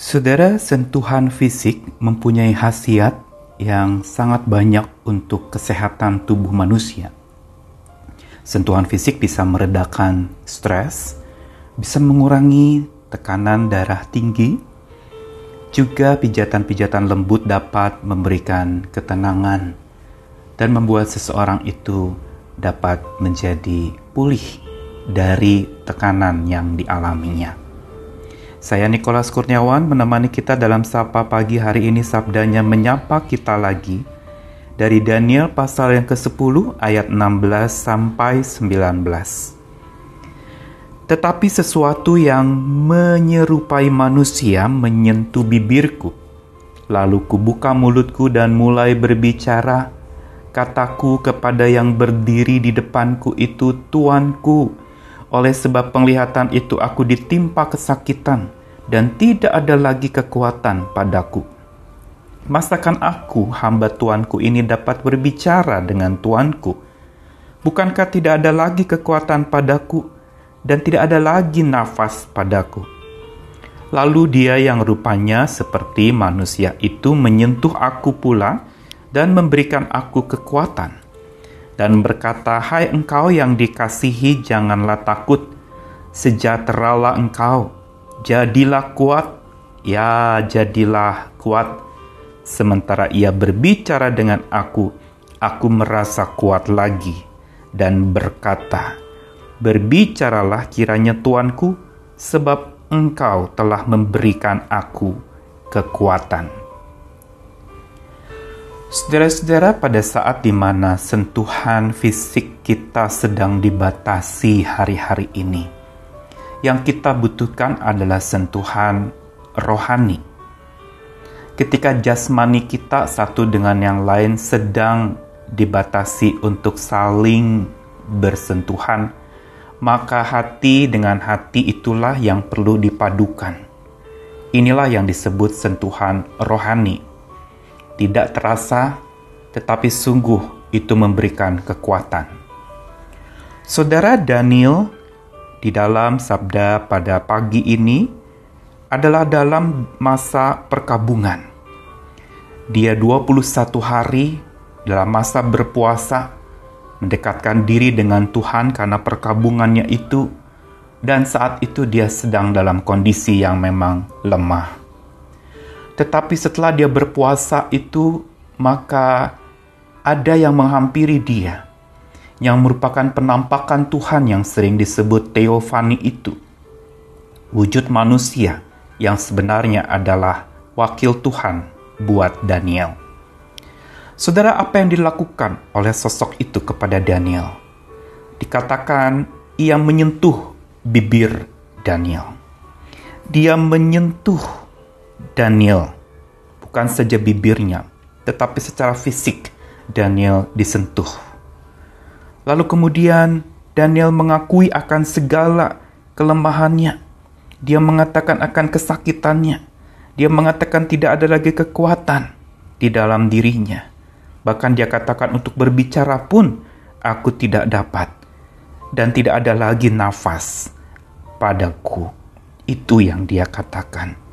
Saudara, sentuhan fisik mempunyai khasiat yang sangat banyak untuk kesehatan tubuh manusia. Sentuhan fisik bisa meredakan stres, bisa mengurangi tekanan darah tinggi, juga pijatan-pijatan lembut dapat memberikan ketenangan dan membuat seseorang itu dapat menjadi pulih dari tekanan yang dialaminya. Saya Nikolas Kurniawan menemani kita dalam Sapa Pagi hari ini sabdanya menyapa kita lagi dari Daniel pasal yang ke-10 ayat 16 sampai 19. Tetapi sesuatu yang menyerupai manusia menyentuh bibirku. Lalu kubuka mulutku dan mulai berbicara. Kataku kepada yang berdiri di depanku itu, Tuanku, oleh sebab penglihatan itu aku ditimpa kesakitan dan tidak ada lagi kekuatan padaku. Masakan aku, hamba tuanku ini dapat berbicara dengan tuanku? Bukankah tidak ada lagi kekuatan padaku dan tidak ada lagi nafas padaku? Lalu dia yang rupanya seperti manusia itu menyentuh aku pula dan memberikan aku kekuatan dan berkata, "Hai engkau yang dikasihi, janganlah takut. Sejahteralah engkau, jadilah kuat, ya jadilah kuat." Sementara ia berbicara dengan aku, aku merasa kuat lagi dan berkata, "Berbicaralah kiranya Tuanku, sebab engkau telah memberikan aku kekuatan." Saudara-saudara, pada saat di mana sentuhan fisik kita sedang dibatasi hari-hari ini, yang kita butuhkan adalah sentuhan rohani. Ketika jasmani kita satu dengan yang lain sedang dibatasi untuk saling bersentuhan, maka hati dengan hati itulah yang perlu dipadukan. Inilah yang disebut sentuhan rohani tidak terasa, tetapi sungguh itu memberikan kekuatan. Saudara Daniel di dalam sabda pada pagi ini adalah dalam masa perkabungan. Dia 21 hari dalam masa berpuasa mendekatkan diri dengan Tuhan karena perkabungannya itu dan saat itu dia sedang dalam kondisi yang memang lemah. Tetapi setelah dia berpuasa itu, maka ada yang menghampiri dia, yang merupakan penampakan Tuhan yang sering disebut teofani itu. Wujud manusia yang sebenarnya adalah wakil Tuhan buat Daniel. Saudara, apa yang dilakukan oleh sosok itu kepada Daniel? Dikatakan ia menyentuh bibir Daniel. Dia menyentuh Daniel, bukan saja bibirnya, tetapi secara fisik Daniel disentuh. Lalu kemudian Daniel mengakui akan segala kelemahannya. Dia mengatakan akan kesakitannya. Dia mengatakan tidak ada lagi kekuatan di dalam dirinya. Bahkan dia katakan untuk berbicara pun aku tidak dapat. Dan tidak ada lagi nafas padaku. Itu yang dia katakan.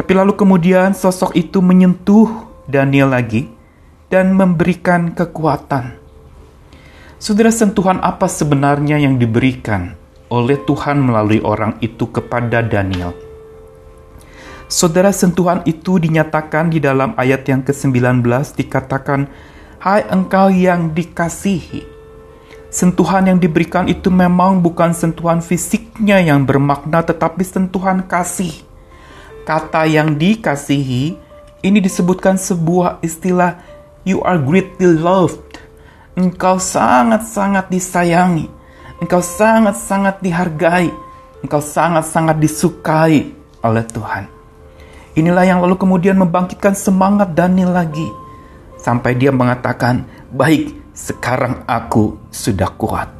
Tapi lalu kemudian sosok itu menyentuh Daniel lagi dan memberikan kekuatan. Saudara, sentuhan apa sebenarnya yang diberikan oleh Tuhan melalui orang itu kepada Daniel? Saudara, sentuhan itu dinyatakan di dalam ayat yang ke-19 dikatakan, Hai engkau yang dikasihi. Sentuhan yang diberikan itu memang bukan sentuhan fisiknya yang bermakna, tetapi sentuhan kasih kata yang dikasihi ini disebutkan sebuah istilah you are greatly loved. Engkau sangat-sangat disayangi. Engkau sangat-sangat dihargai. Engkau sangat-sangat disukai oleh Tuhan. Inilah yang lalu kemudian membangkitkan semangat Daniel lagi. Sampai dia mengatakan, baik sekarang aku sudah kuat.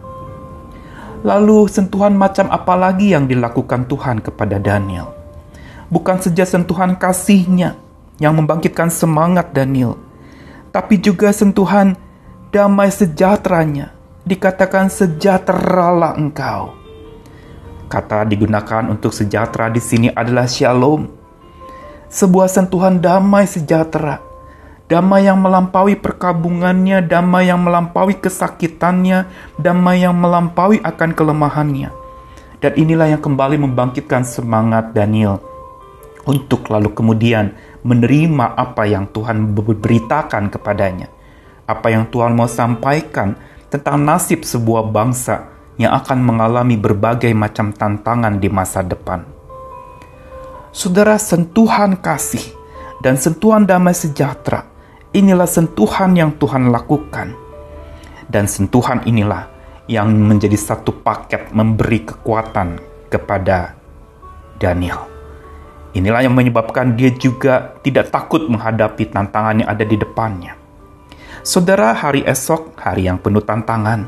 Lalu sentuhan macam apa lagi yang dilakukan Tuhan kepada Daniel? Bukan saja sentuhan kasihnya yang membangkitkan semangat Daniel, tapi juga sentuhan damai sejahteranya. Dikatakan sejahteralah engkau. Kata digunakan untuk sejahtera di sini adalah shalom, sebuah sentuhan damai sejahtera, damai yang melampaui perkabungannya, damai yang melampaui kesakitannya, damai yang melampaui akan kelemahannya. Dan inilah yang kembali membangkitkan semangat Daniel untuk lalu kemudian menerima apa yang Tuhan beritakan kepadanya. Apa yang Tuhan mau sampaikan tentang nasib sebuah bangsa yang akan mengalami berbagai macam tantangan di masa depan. Saudara, sentuhan kasih dan sentuhan damai sejahtera inilah sentuhan yang Tuhan lakukan. Dan sentuhan inilah yang menjadi satu paket memberi kekuatan kepada Daniel. Inilah yang menyebabkan dia juga tidak takut menghadapi tantangan yang ada di depannya. Saudara, hari esok, hari yang penuh tantangan,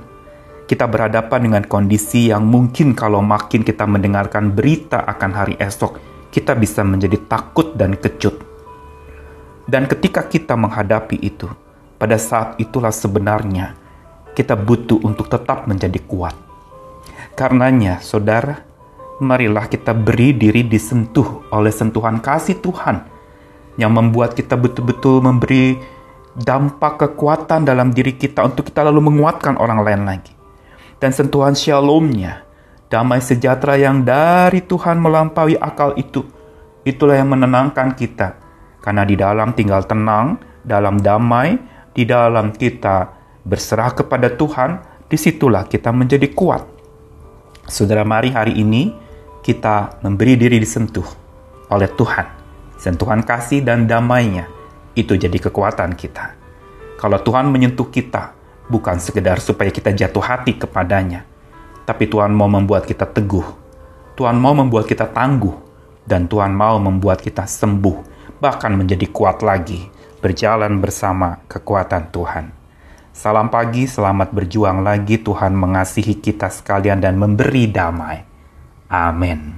kita berhadapan dengan kondisi yang mungkin kalau makin kita mendengarkan berita akan hari esok, kita bisa menjadi takut dan kecut. Dan ketika kita menghadapi itu, pada saat itulah sebenarnya kita butuh untuk tetap menjadi kuat. Karenanya, saudara, marilah kita beri diri disentuh oleh sentuhan kasih Tuhan yang membuat kita betul-betul memberi dampak kekuatan dalam diri kita untuk kita lalu menguatkan orang lain lagi. Dan sentuhan shalomnya, damai sejahtera yang dari Tuhan melampaui akal itu, itulah yang menenangkan kita. Karena di dalam tinggal tenang, dalam damai, di dalam kita berserah kepada Tuhan, di situlah kita menjadi kuat. Saudara, mari hari ini kita memberi diri disentuh oleh Tuhan. Sentuhan kasih dan damainya itu jadi kekuatan kita. Kalau Tuhan menyentuh kita, bukan sekedar supaya kita jatuh hati kepadanya, tapi Tuhan mau membuat kita teguh. Tuhan mau membuat kita tangguh, dan Tuhan mau membuat kita sembuh, bahkan menjadi kuat lagi, berjalan bersama kekuatan Tuhan. Salam pagi, selamat berjuang lagi. Tuhan mengasihi kita sekalian dan memberi damai. Amin.